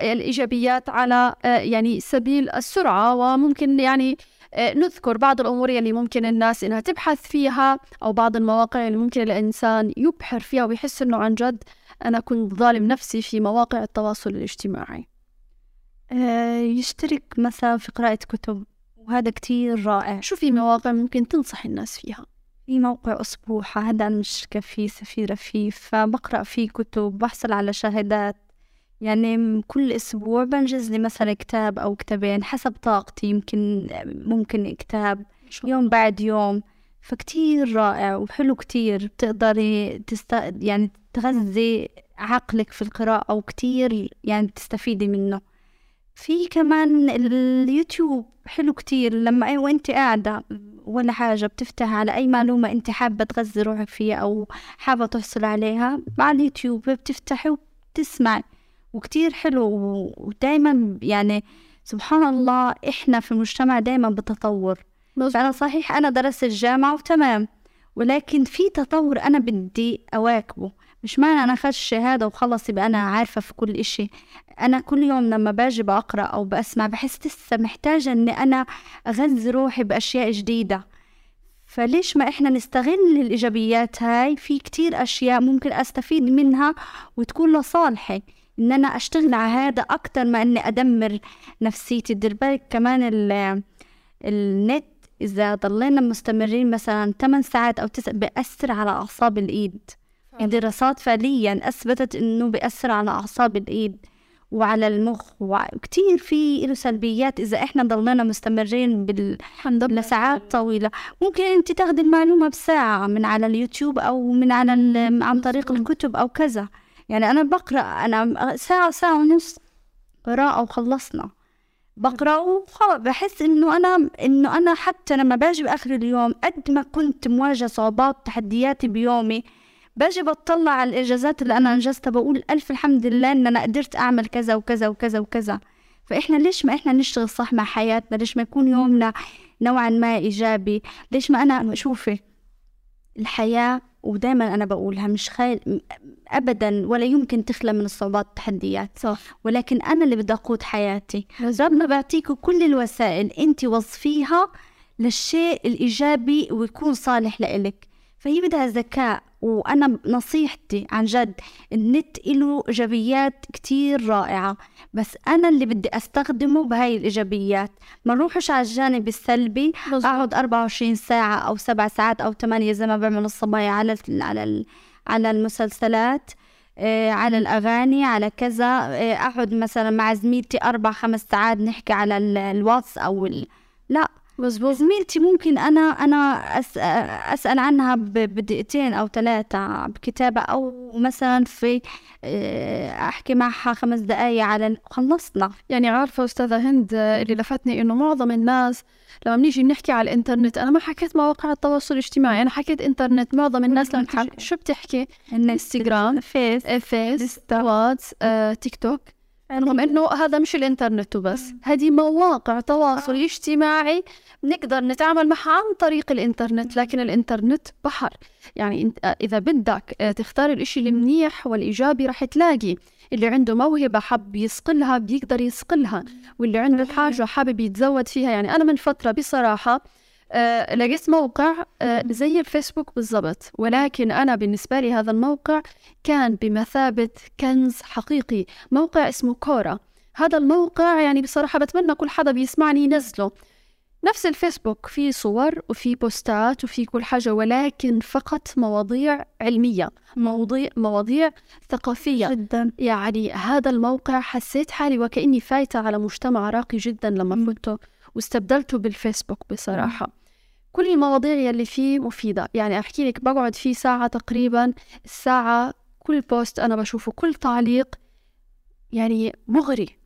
الإيجابيات على آه، يعني سبيل السرعة وممكن يعني آه، نذكر بعض الأمور اللي ممكن الناس إنها تبحث فيها أو بعض المواقع اللي ممكن الإنسان يبحر فيها ويحس إنه عن جد أنا كنت ظالم نفسي في مواقع التواصل الاجتماعي. آه، يشترك مثلا في قراءة كتب وهذا كتير رائع. شو في مواقع ممكن تنصح الناس فيها؟ في موقع أسبوحة هذا أنا مش فيه سفيرة فيه فبقرأ فيه كتب بحصل على شهادات يعني كل أسبوع بنجز لي مثلا كتاب أو كتابين حسب طاقتي يمكن ممكن كتاب يوم بعد يوم. فكتير رائع وحلو كتير. بتقدري تست... يعني تغذي عقلك في القراءة وكتير يعني تستفيدي منه. في كمان اليوتيوب حلو كتير. لما أي وانت قاعدة ولا حاجة بتفتح على أي معلومة أنت حابة تغذي روحك فيها أو حابة تحصل عليها مع اليوتيوب بتفتحي وبتسمعي. وكتير حلو ودايما يعني سبحان الله إحنا في المجتمع دايما بتطور. فأنا صحيح أنا درست الجامعة وتمام ولكن في تطور أنا بدي أواكبه. مش معنى أنا أخذت الشهادة وخلص يبقى أنا عارفة في كل إشي. أنا كل يوم لما باجي بقرأ أو بسمع بحس لسه محتاجة إني أنا أغذي روحي بأشياء جديدة. فليش ما إحنا نستغل الإيجابيات هاي؟ في كتير أشياء ممكن أستفيد منها وتكون لصالحي. إن أنا أشتغل على هذا أكتر ما إني أدمر نفسيتي. دير بالك كمان النت إذا ضلينا مستمرين مثلا 8 ساعات أو 9 بيأثر على أعصاب الإيد. يعني دراسات فعليا أثبتت إنه بيأثر على أعصاب الإيد وعلى المخ وكتير في له سلبيات إذا إحنا ضلنا مستمرين بال... لساعات طويلة. ممكن أنت تاخدي المعلومة بساعة من على اليوتيوب أو من على ال... عن طريق الكتب أو كذا. يعني أنا بقرأ أنا ساعة ساعة ونص قراءة وخلصنا. بقرأ وخلاص بحس إنه أنا إنه أنا حتى لما باجي بآخر اليوم قد ما كنت مواجهة صعوبات تحدياتي بيومي باجي بطلع على الإنجازات اللي أنا أنجزتها بقول ألف الحمد لله إن أنا قدرت أعمل كذا وكذا وكذا وكذا. فإحنا ليش ما إحنا نشتغل صح مع حياتنا؟ ليش ما يكون يومنا نوعا ما إيجابي؟ ليش ما أنا شوفي الحياة ودائما أنا بقولها مش خيل أبدا ولا يمكن تخلى من الصعوبات والتحديات صح. ولكن أنا اللي بدي أقود حياتي. ربنا بيعطيكوا كل الوسائل أنت وظفيها للشيء الإيجابي ويكون صالح لإلك. فهي بدها ذكاء وأنا نصيحتي عن جد النت له إيجابيات كتير رائعة. بس أنا اللي بدي أستخدمه بهاي الإيجابيات. ما نروحش على الجانب السلبي. أقعد 24 ساعة أو سبع ساعات أو ثمانية زي ما بعمل الصبايا على ال على ال على المسلسلات آه على الأغاني على كذا. آه أقعد مثلا مع زميلتي أربع خمس ساعات نحكي على ال- الواتس أو ال... لا مزبوط زميلتي ممكن أنا أس أسأل عنها بدقيقتين أو ثلاثة بكتابة أو مثلا في آه، أحكي معها خمس دقايق على خلصنا. يعني عارفة أستاذة هند اللي لفتني إنه معظم الناس لما بنيجي بنحكي على الإنترنت أنا ما حكيت مواقع التواصل الاجتماعي أنا حكيت إنترنت. معظم الناس لما بتحكي شو بتحكي؟ إنستغرام فيس. آه، فيس واتس آه، تيك توك. رغم إنه هذا مش الإنترنت وبس. هذه مواقع تواصل اجتماعي نقدر نتعامل معها عن طريق الإنترنت لكن الإنترنت بحر. يعني آه، إذا بدك آه، تختار الإشي المنيح والإيجابي رح تلاقي. اللي عنده موهبة حب يصقلها بيقدر يصقلها واللي عنده حاجة حابب يتزود فيها. يعني أنا من فترة بصراحة آه لقيت موقع آه زي الفيسبوك بالضبط. ولكن أنا بالنسبة لي هذا الموقع كان بمثابة كنز حقيقي موقع اسمه كورا. هذا الموقع يعني بصراحة بتمنى كل حدا بيسمعني ينزله. نفس الفيسبوك في صور وفي بوستات وفي كل حاجة ولكن فقط مواضيع علمية مواضيع مواضيع ثقافية. جدا. يعني هذا الموقع حسيت حالي وكأني فايتة على مجتمع راقي جدا لما فته واستبدلته بالفيسبوك بصراحة. كل المواضيع يلي فيه مفيدة. يعني أحكي لك بقعد فيه ساعة تقريبا الساعة كل بوست أنا بشوفه كل تعليق يعني مغري.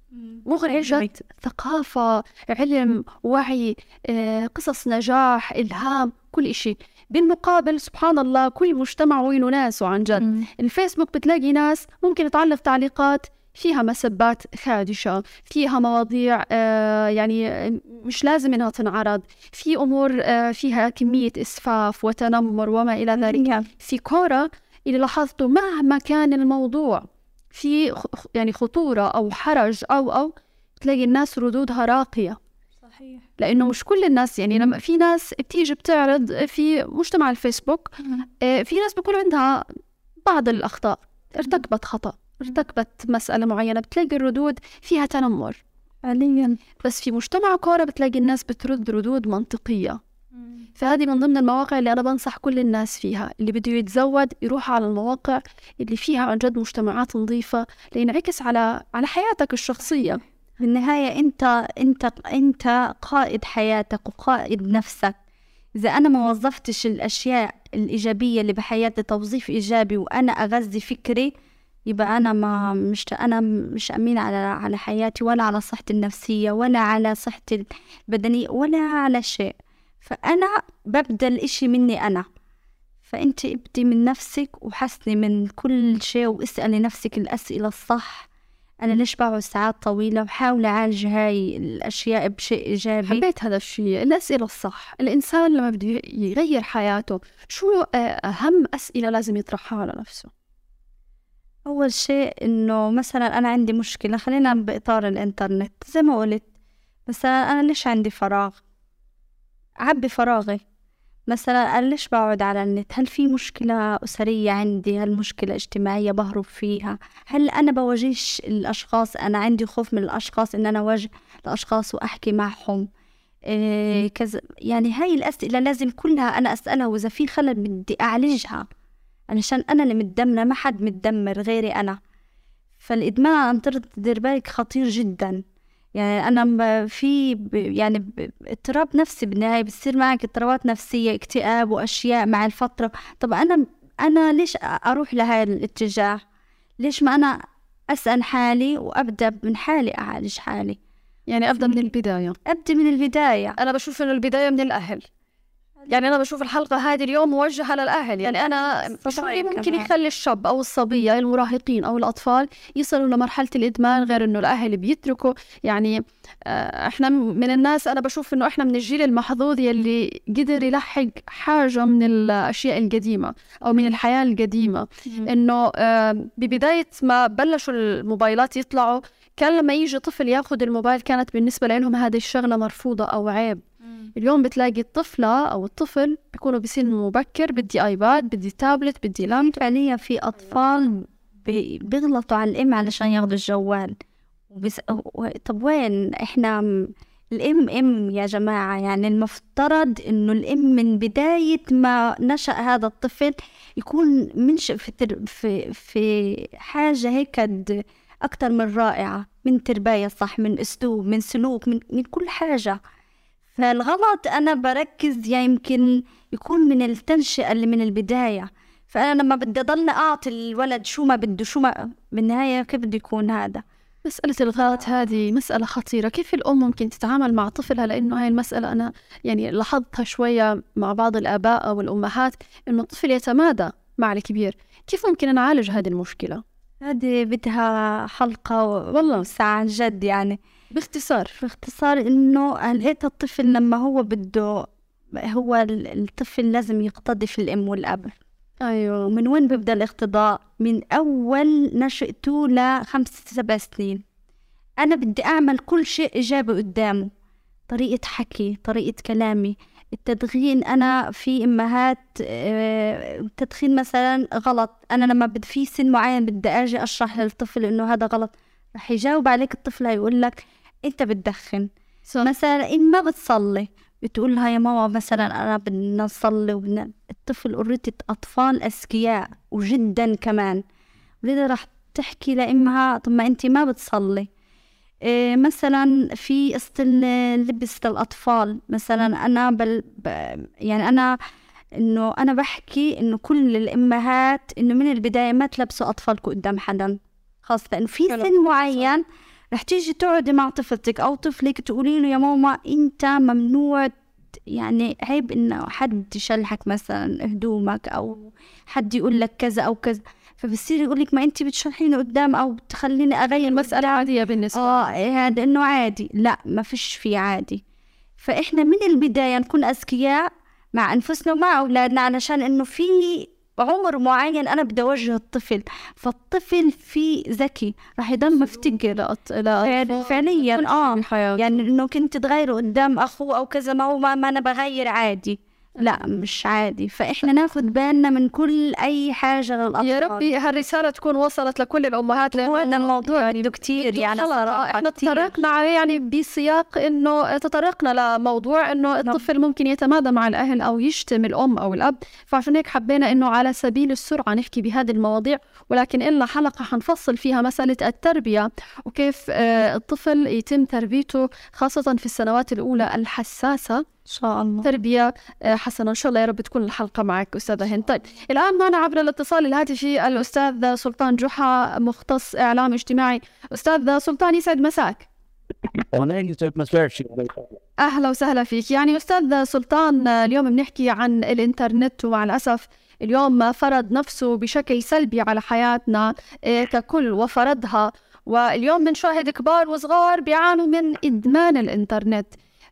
مغري جد. ثقافة علم وعي آه، قصص نجاح إلهام كل إشي. بالمقابل سبحان الله كل مجتمع وينه ناسه عن جد. الفيسبوك بتلاقي ناس ممكن تعلق تعليقات فيها مسبات خادشة فيها مواضيع آه، يعني مش لازم إنها تنعرض. في أمور آه، فيها كمية إسفاف وتنمر وما إلى ذلك. في كورة اللي لاحظته مهما كان الموضوع في يعني خطورة أو حرج أو أو تلاقي الناس ردودها راقية. صحيح. لأنه مش كل الناس يعني لما في ناس بتيجي بتعرض في مجتمع الفيسبوك آه، في ناس بيكون عندها بعض الأخطاء ارتكبت خطأ. ارتكبت مسألة معينة بتلاقي الردود فيها تنمر. فعليا. بس في مجتمع كورة بتلاقي الناس بترد ردود منطقية. فهذه من ضمن المواقع اللي أنا بنصح كل الناس فيها اللي بده يتزود يروح على المواقع اللي فيها عن جد مجتمعات نظيفة لينعكس على على حياتك الشخصية. بالنهاية أنت أنت أنت قائد حياتك وقائد نفسك. إذا أنا ما وظفتش الأشياء الإيجابية اللي بحياتي توظيف إيجابي وأنا أغذي فكري يبقى أنا ما مش أنا مش أمين على على حياتي ولا على صحتي النفسية ولا على صحتي البدنية ولا على شيء. فأنا ببدأ الإشي مني أنا. فأنت ابدي من نفسك وحسني من كل شيء واسألي نفسك الأسئلة الصح. أنا ليش بقعد ساعات طويلة؟ وحاول أعالج هاي الأشياء بشيء إيجابي. حبيت هذا الشيء الأسئلة الصح. الإنسان لما بده يغير حياته شو أهم أسئلة لازم يطرحها على نفسه؟ أول شيء إنه مثلا أنا عندي مشكلة خلينا بإطار الإنترنت. زي ما قلت مثلا أنا ليش عندي فراغ؟ أعبي فراغي. مثلا أنا ليش بقعد على النت؟ هل في مشكلة أسرية عندي؟ هل مشكلة اجتماعية بهرب فيها؟ هل أنا بواجهش الأشخاص؟ أنا عندي خوف من الأشخاص إن أنا أواجه الأشخاص وأحكي معهم. إيه كذا. يعني هاي الأسئلة لازم كلها أنا أسألها وإذا في خلل بدي أعالجها. علشان أنا اللي متدمرة ما حد متدمر غيري أنا. فالإدمان على أنظمة تدير بالك خطير جدا. يعني أنا في يعني اضطراب نفسي بالنهاية بتصير معك اضطرابات نفسية اكتئاب وأشياء مع الفترة. طب أنا أنا ليش أروح لهذا الاتجاه؟ ليش ما أنا أسأل حالي وأبدأ من حالي أعالج حالي؟ يعني أبدأ من البداية. أبدأ من البداية. أنا بشوف إنه البداية من الأهل. يعني أنا بشوف الحلقة هذه اليوم موجهة للأهل. يعني أنا شو اللي ممكن يخلي الشاب أو الصبية المراهقين أو الأطفال يصلوا لمرحلة الإدمان غير إنه الأهل بيتركوا. يعني آه، إحنا من الناس أنا بشوف إنه إحنا من الجيل المحظوظ يلي قدر يلحق حاجة من الأشياء القديمة أو من الحياة القديمة. إنه آه، ببداية ما بلشوا الموبايلات يطلعوا كان لما يجي طفل ياخذ الموبايل كانت بالنسبة لهم هذه الشغلة مرفوضة أو عيب. اليوم بتلاقي الطفلة أو الطفل بيكونوا بسن مبكر بدي آيباد بدي تابلت بدي لام فعليا في أطفال بيغلطوا على الأم علشان ياخذوا الجوال. وبس... طب وين؟ إحنا الأم أم يا جماعة يعني المفترض إنه الأم من بداية ما نشأ هذا الطفل يكون منشئ في تر... في في حاجة هيك أكثر من رائعة من ترباية صح من أسلوب من سلوك من, من كل حاجة. فالغلط أنا بركز يعني يمكن يكون من التنشئة اللي من البداية. فأنا لما بدي أضل أعطي الولد شو ما بده شو ما بالنهاية كيف بده يكون هذا؟ مسألة الغلط هذه مسألة خطيرة. كيف الأم ممكن تتعامل مع طفلها؟ لأنه هاي المسألة أنا يعني لاحظتها شوية مع بعض الآباء أو الأمهات إنه الطفل يتمادى مع الكبير. كيف ممكن نعالج هذه المشكلة؟ هذه بدها حلقة والله ساعة جد يعني. باختصار. باختصار إنه لقيت الطفل لما هو بده هو الطفل لازم يقتضي في الأم والأب. أيوه. من وين بيبدأ الاقتضاء؟ من أول نشأته لخمس سبع سنين. أنا بدي أعمل كل شيء إيجابي قدامه. طريقة حكي طريقة كلامي التدخين أنا في التدخين آه، مثلا غلط. أنا لما بدي في سن معين بدي أجي أشرح للطفل إنه هذا غلط. رح يجاوب عليك الطفل هيقول لك انت بتدخن. صح. مثلا إن ما بتصلي بتقول لها يا ماما مثلا أنا بدنا نصلي وبدنا الطفل اوريدي أطفال أذكياء وجدا كمان. ولذا راح تحكي لأمها طب ما انت ما بتصلي. إيه مثلا في قصة لبس للأطفال. مثلا أنا بل ب يعني أنا إنه أنا بحكي إنه كل الأمهات إنه من البداية ما تلبسوا أطفالكم قدام حدا. خاصة إنه في سن معين رح تيجي تقعدي مع طفلتك أو طفلك تقولي له يا ماما أنت ممنوع يعني عيب إنه حد يشلحك مثلا هدومك أو حد يقول لك كذا أو كذا. فبصير يقول لك ما أنت بتشرحيني قدام أو بتخليني أغير مسألة عادية بالنسبة آه هذا إنه عادي. لا ما فيش في عادي. فإحنا من البداية نكون أذكياء مع أنفسنا ومع أولادنا علشان إنه في عمر معين أنا بدي أوجه الطفل فالطفل في ذكي راح يضل مفتكر لا فعليا آه. يعني إنه كنت تغيره قدام أخوه أو كذا ما هو ما, ما أنا بغير عادي. لا مش عادي. فإحنا ناخذ بالنا من كل أي حاجة للأطفال. يا ربي هالرسالة تكون وصلت لكل الأمهات لأنه الموضوع يعني كثير يعني إحنا تطرقنا عليه يعني بسياق إنه تطرقنا لموضوع إنه نعم. الطفل ممكن يتمادى مع الأهل أو يشتم الأم أو الأب. فعشان هيك حبينا إنه على سبيل السرعة نحكي بهذه المواضيع ولكن إلنا حلقة حنفصل فيها مسألة التربية وكيف آه، الطفل يتم تربيته خاصة في السنوات الأولى الحساسة. شاء الله. تربية آه، حسنة. إن شاء الله يا رب تكون الحلقة معك أستاذة هند. طيب الآن معنا عبر الاتصال الهاتفي الأستاذ سلطان جحا مختص إعلام اجتماعي. أستاذ سلطان يسعد مساك. أهلا وسهلا فيك. يعني أستاذ سلطان اليوم بنحكي عن الإنترنت ومع الأسف اليوم فرض نفسه بشكل سلبي على حياتنا آه، ككل وفرضها. واليوم بنشاهد كبار وصغار بيعانوا من إدمان الإنترنت.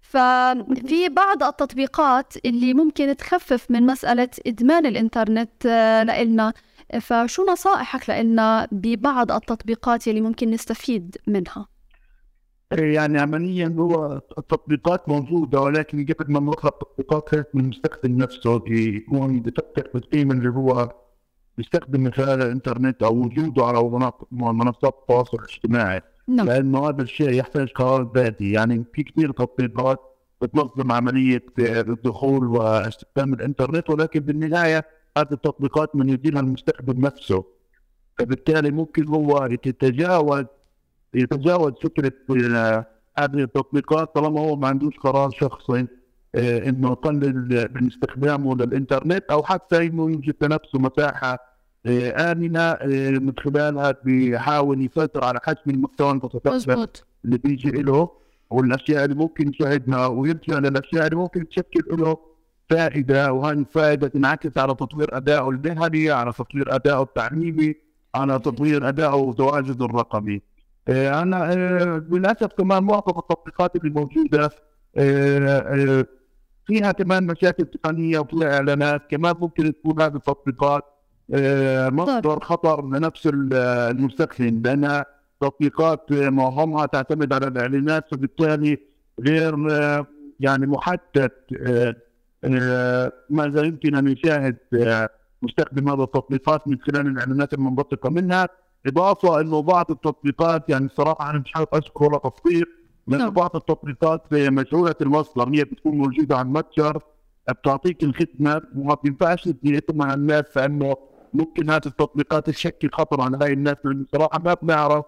ففي بعض التطبيقات اللي ممكن تخفف من مسألة إدمان الإنترنت آه، لإلنا فشو نصائحك لإلنا ببعض التطبيقات اللي ممكن نستفيد منها؟ يعني عمليا هو التطبيقات موجودة ولكن قبل ما نطلق التطبيقات لازم المستخدم نفسه يكون بفكر في القيمة اللي هو بيستخدم من خلال الإنترنت أو وجوده على منصات التواصل الاجتماعي نعم. لأنه هذا الشيء يحتاج قرار ذاتي يعني في كثير تطبيقات بتنظم عملية الدخول واستخدام الإنترنت ولكن بالنهاية هذه التطبيقات من يديرها المستخدم نفسه فبالتالي ممكن هو يتجاوز يتجاوز فكرة هذه التطبيقات طالما هو ما عندوش قرار شخصي آه، إنه يقلل من استخدامه للإنترنت أو حتى إنه يوجد لنفسه مساحة آه، آمنة آه، من خلالها بيحاول يسيطر على حجم المحتوى مزبوط اللي بيجي له والأشياء اللي ممكن تساعدنا ويرجع للأشياء اللي ممكن تشكل له فائدة وهذه الفائدة تنعكس على تطوير أدائه المهني على تطوير أدائه التعليمي على تطوير أدائه تواجده الرقمي. آه، أنا للأسف كمان معظم التطبيقات اللي موجودة فيها كمان مشاكل تقنية وفيها إعلانات كمان ممكن تكون هذه التطبيقات مصدر خطر لنفس ال- المستخدم. لانها تطبيقات آه، معظمها تعتمد على الإعلانات فبالتالي غير آه، يعني محدد آه، آه، ماذا يمكن أن يشاهد آه، مستخدم هذه التطبيقات من خلال الإعلانات المنبثقه منها. إضافة إنه بعض التطبيقات يعني صراحة أنا مش حابب أذكر ولا تطبيق لأنه نعم. بعض التطبيقات مجهولة المصدر هي بتكون موجودة على المتجر بتعطيك الخدمة وما بينفعش تدي اسمها الناس لأنه ممكن هذه التطبيقات تشكل خطر على هاي الناس لأنه صراحة ما بنعرف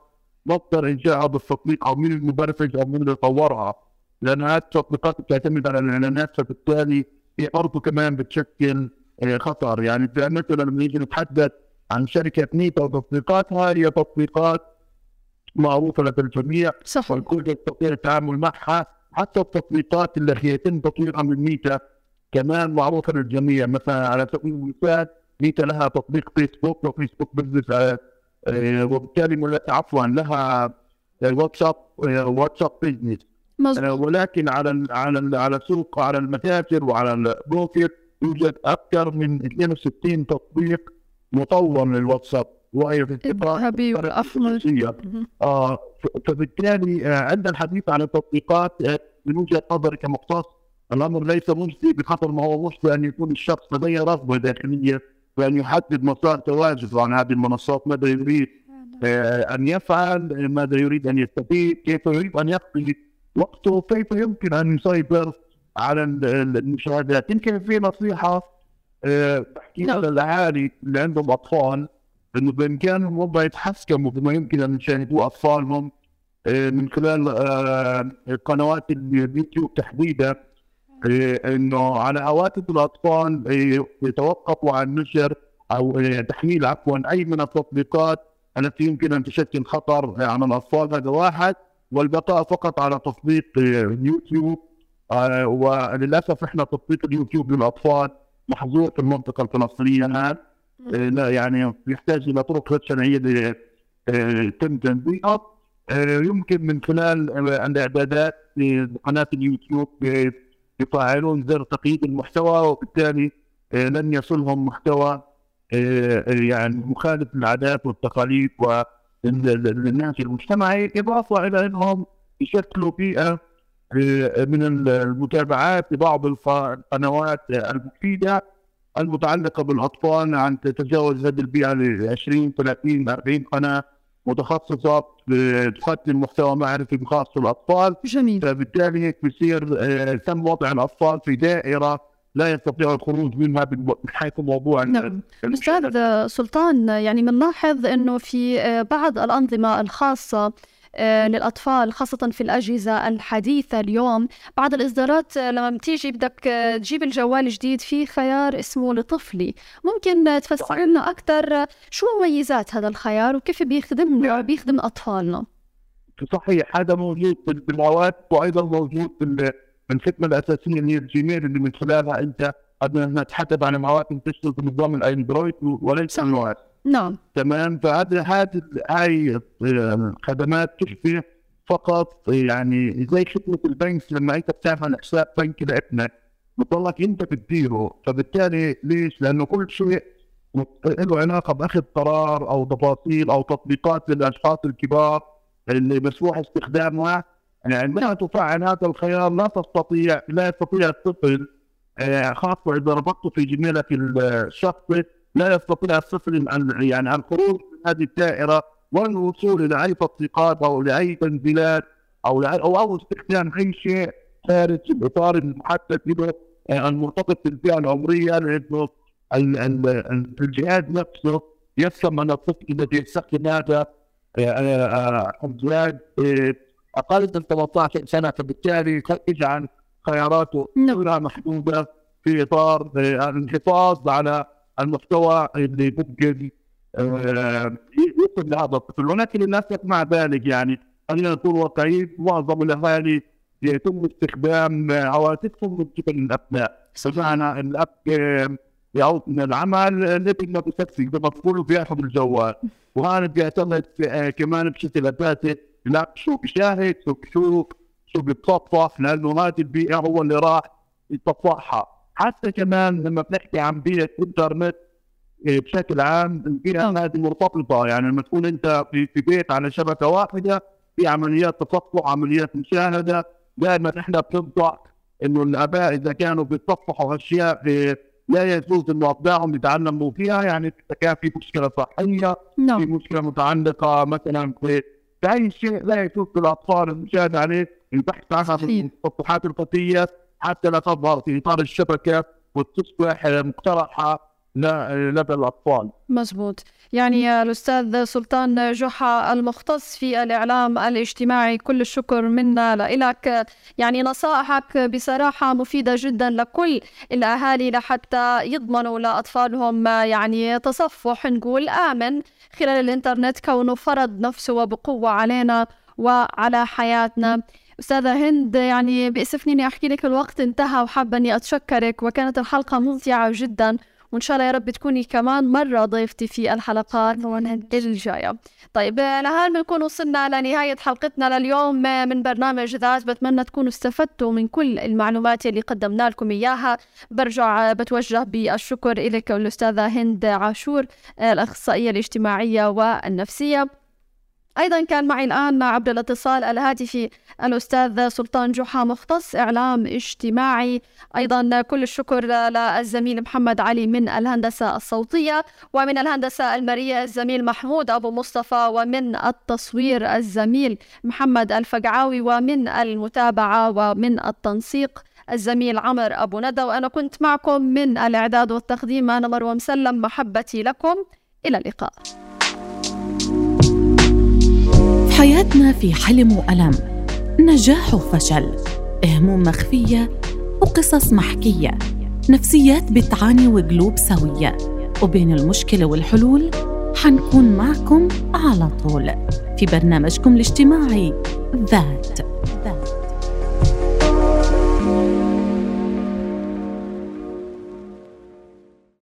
مصدر إنشاء هذا التطبيق أو مين المبرمج أو مين اللي طورها. لأن هذه التطبيقات بتعتمد على الاعلانات فبالتالي هي برضه كمان بتشكل آه، خطر. يعني مثلا لما نيجي نتحدث عن شركة ميتا وتطبيقاتها هي تطبيقات معروفة لدى الجميع. صح والكل يستطيع التعامل معها حتى التطبيقات اللي يتم تطويرها من ميتا كمان معروفة للجميع. مثلا على سبيل المثال ميتا لها تطبيق فيسبوك وفيسبوك business آه، آه، وبالتالي عفوا لها آه، واتساب واتساب business. ولكن على على على سوق على المتاجر وعلى ال broker يوجد أكثر من 62 تطبيق مطور للواتساب. وهي في الذهبي الشخصية. آه فبالتالي عندنا الحديث عن التطبيقات من وجهة نظري كمختص الأمر ليس مجدي بقدر ما هو مجدي ان يكون الشخص لديه رغبة داخلية بان يحدد مسار تواجده عن هذه المنصات ماذا يريد آه أن يفعل آه، ماذا يريد أن يستفيد كيف يريد أن يقضي وقته كيف يمكن أن يسيطر على ال- ال- المشاهدات. يمكن في نصيحة آه، بحكيها نعم. للاهالي اللي عندهم أطفال إنه بإمكانهم هم يتحكموا بما يمكن أن يشاهدوه أطفالهم آه، من خلال آه، قنوات اليوتيوب تحديدا. آه، إنه على هواتف الأطفال آه، يتوقفوا عن نشر أو آه، تحميل عفوا أي من التطبيقات التي يمكن أن تشكل خطر على الأطفال. هذا واحد. والبقاء فقط على تطبيق يوتيوب آه، وللأسف إحنا تطبيق اليوتيوب للأطفال محظور في المنطقة الفلسطينية الآن. لا يعني يحتاج إلى طرق غير شرعية يتم تنزيلها آه، يمكن من خلال الإعدادات لقناه اليوتيوب آه، يفعلون زر تقييد المحتوى وبالتالي آه، لن يصلهم محتوى آه، يعني مخالف للعادات والتقاليد والنهج المجتمعي إضافة إلى أنهم يشكلوا بيئة آه، من المتابعات لبعض الق- القنوات المفيدة المتعلقة بالأطفال عن تتجاوز هذه البيئة ل 20 30 40 قناة. متخصصه آه، تقدم محتوى معرفي خاص بالاطفال جميل فبالتالي هيك بصير آه، تم وضع الأطفال في دائرة لا يستطيعوا الخروج منها من حيث موضوع نعم. أستاذ سلطان يعني بنلاحظ أنه في آه، بعض الأنظمة الخاصة آه، للأطفال خاصة في الأجهزة الحديثة اليوم. بعض الإصدارات آه، لما بتيجي بدك آه، تجيب الجوال جديد في خيار اسمه لطفلي. ممكن آه، تفسر لنا أكثر آه، شو مميزات هذا الخيار وكيف بيخدمنا بيخدم أطفالنا؟ صحيح هذا موجود في الهواتف وأيضا موجود الخدمة الأساسية اللي هي الجيميل اللي من خلالها أنت قد نتحدث عن هواتف تشتغل بنظام الأندرويد وليس صح. نعم. تمام. فهذا هذه هاي آه، خدمات تشبه فقط يعني زي خدمة البنك. لما أنت بتعمل حساب بنكي لابنك بتضلك أنت بتديره. فبالتالي ليش؟ لأنه كل شيء له علاقة بأخذ قرار أو تفاصيل أو تطبيقات للأشخاص الكبار اللي مسموح استخدامها. يعني عندما تفعل هذا الخيار لا تستطيع لا يستطيع الطفل آه، خاصة إذا ربطته في جميلك الشخصي لا يستطيع الطفل ان يعني الخروج من هذه الدائرة والوصول إلى أي تطبيقات أو لاي تنزيلات أو لأي أو أو استخدام أي شيء خارج الاطار المحدد له المرتبط بالفئه العمرية لأنه ال- الجهاز نفسه يفهم أن الطفل الذي يستخدم هذا آه، آه، آه، آه، أقل من 18 سنة فبالتالي قد يجعل خياراته نعم. كلها محدودة في إطار الحفاظ على المحتوى اللي ممكن آه، يوصل لهذا الطفل. ولكن الناس مع ذلك يعني خلينا نكون واقعيين معظم الاهالي يتم استخدام عواطفهم من قبل الأبناء. بمعنى الأب آه، يعود من العمل الابن ما بيسكسك بمفعول بياخذ الجوال. وهذا بيعتمد آه، كمان بشكل اساسي لا شو بيشاهد شو بيشوف شو بيتصفح لأنه هذه البيئة هو اللي راح يتصفحها حتى كمان لما بنحكي عن بيئة انترنت إيه، بشكل عام البيئة هذه مرتبطة. يعني لما تكون أنت في, في بيت على شبكة واحدة في عمليات تصفح عمليات مشاهدة دائما إحنا بننصح إنه الآباء إذا كانوا بيتصفحوا أشياء لا يجوز إنه ابنائهم يتعلموا فيها. يعني كان في مشكلة صحية no. في مشكلة متعلقة مثلا في اي شيء لا يجوز للأطفال المشاهدة عليه. البحث عنها في الصفحات الخفيه حتى لا تظهر في إطار الشبكة وتصبح مقترحة لدى الأطفال. مزبوط. يعني الأستاذ سلطان جحا المختص في الإعلام الاجتماعي كل الشكر منا لك يعني نصائحك بصراحة مفيدة جدا لكل الأهالي لحتى يضمنوا لأطفالهم يعني تصفح نقول آمن خلال الإنترنت كونه فرض نفسه بقوة علينا وعلى حياتنا. أستاذة هند يعني بيأسفني إني أحكي لك الوقت انتهى وحابة إني أتشكرك وكانت الحلقة ممتعة جدا وإن شاء الله يا رب تكوني كمان مرة ضيفتي في الحلقات الجاية. طيب لهان بنكون وصلنا لنهاية حلقتنا لليوم. من برنامج ذات بتمنى تكونوا استفدتوا من كل المعلومات اللي قدمنا لكم إياها. برجع بتوجه بالشكر إليك الأستاذة هند عاشور الأخصائية الاجتماعية والنفسية. أيضا كان معي الآن عبر الاتصال الهاتفي الأستاذ سلطان جحا مختص إعلام اجتماعي. أيضا كل الشكر للزميل محمد علي من الهندسة الصوتية ومن الهندسة المرية الزميل محمود أبو مصطفى ومن التصوير الزميل محمد الفقعاوي ومن المتابعة ومن التنسيق الزميل عمر أبو ندى. وأنا كنت معكم من الإعداد والتقديم أنا مروة مسلم محبتي لكم. إلى اللقاء. حياتنا في حلم وألم. نجاح وفشل. هموم مخفية وقصص محكية. نفسيات بتعاني وقلوب سوية. وبين المشكلة والحلول حنكون معكم على طول. في برنامجكم الاجتماعي ذات.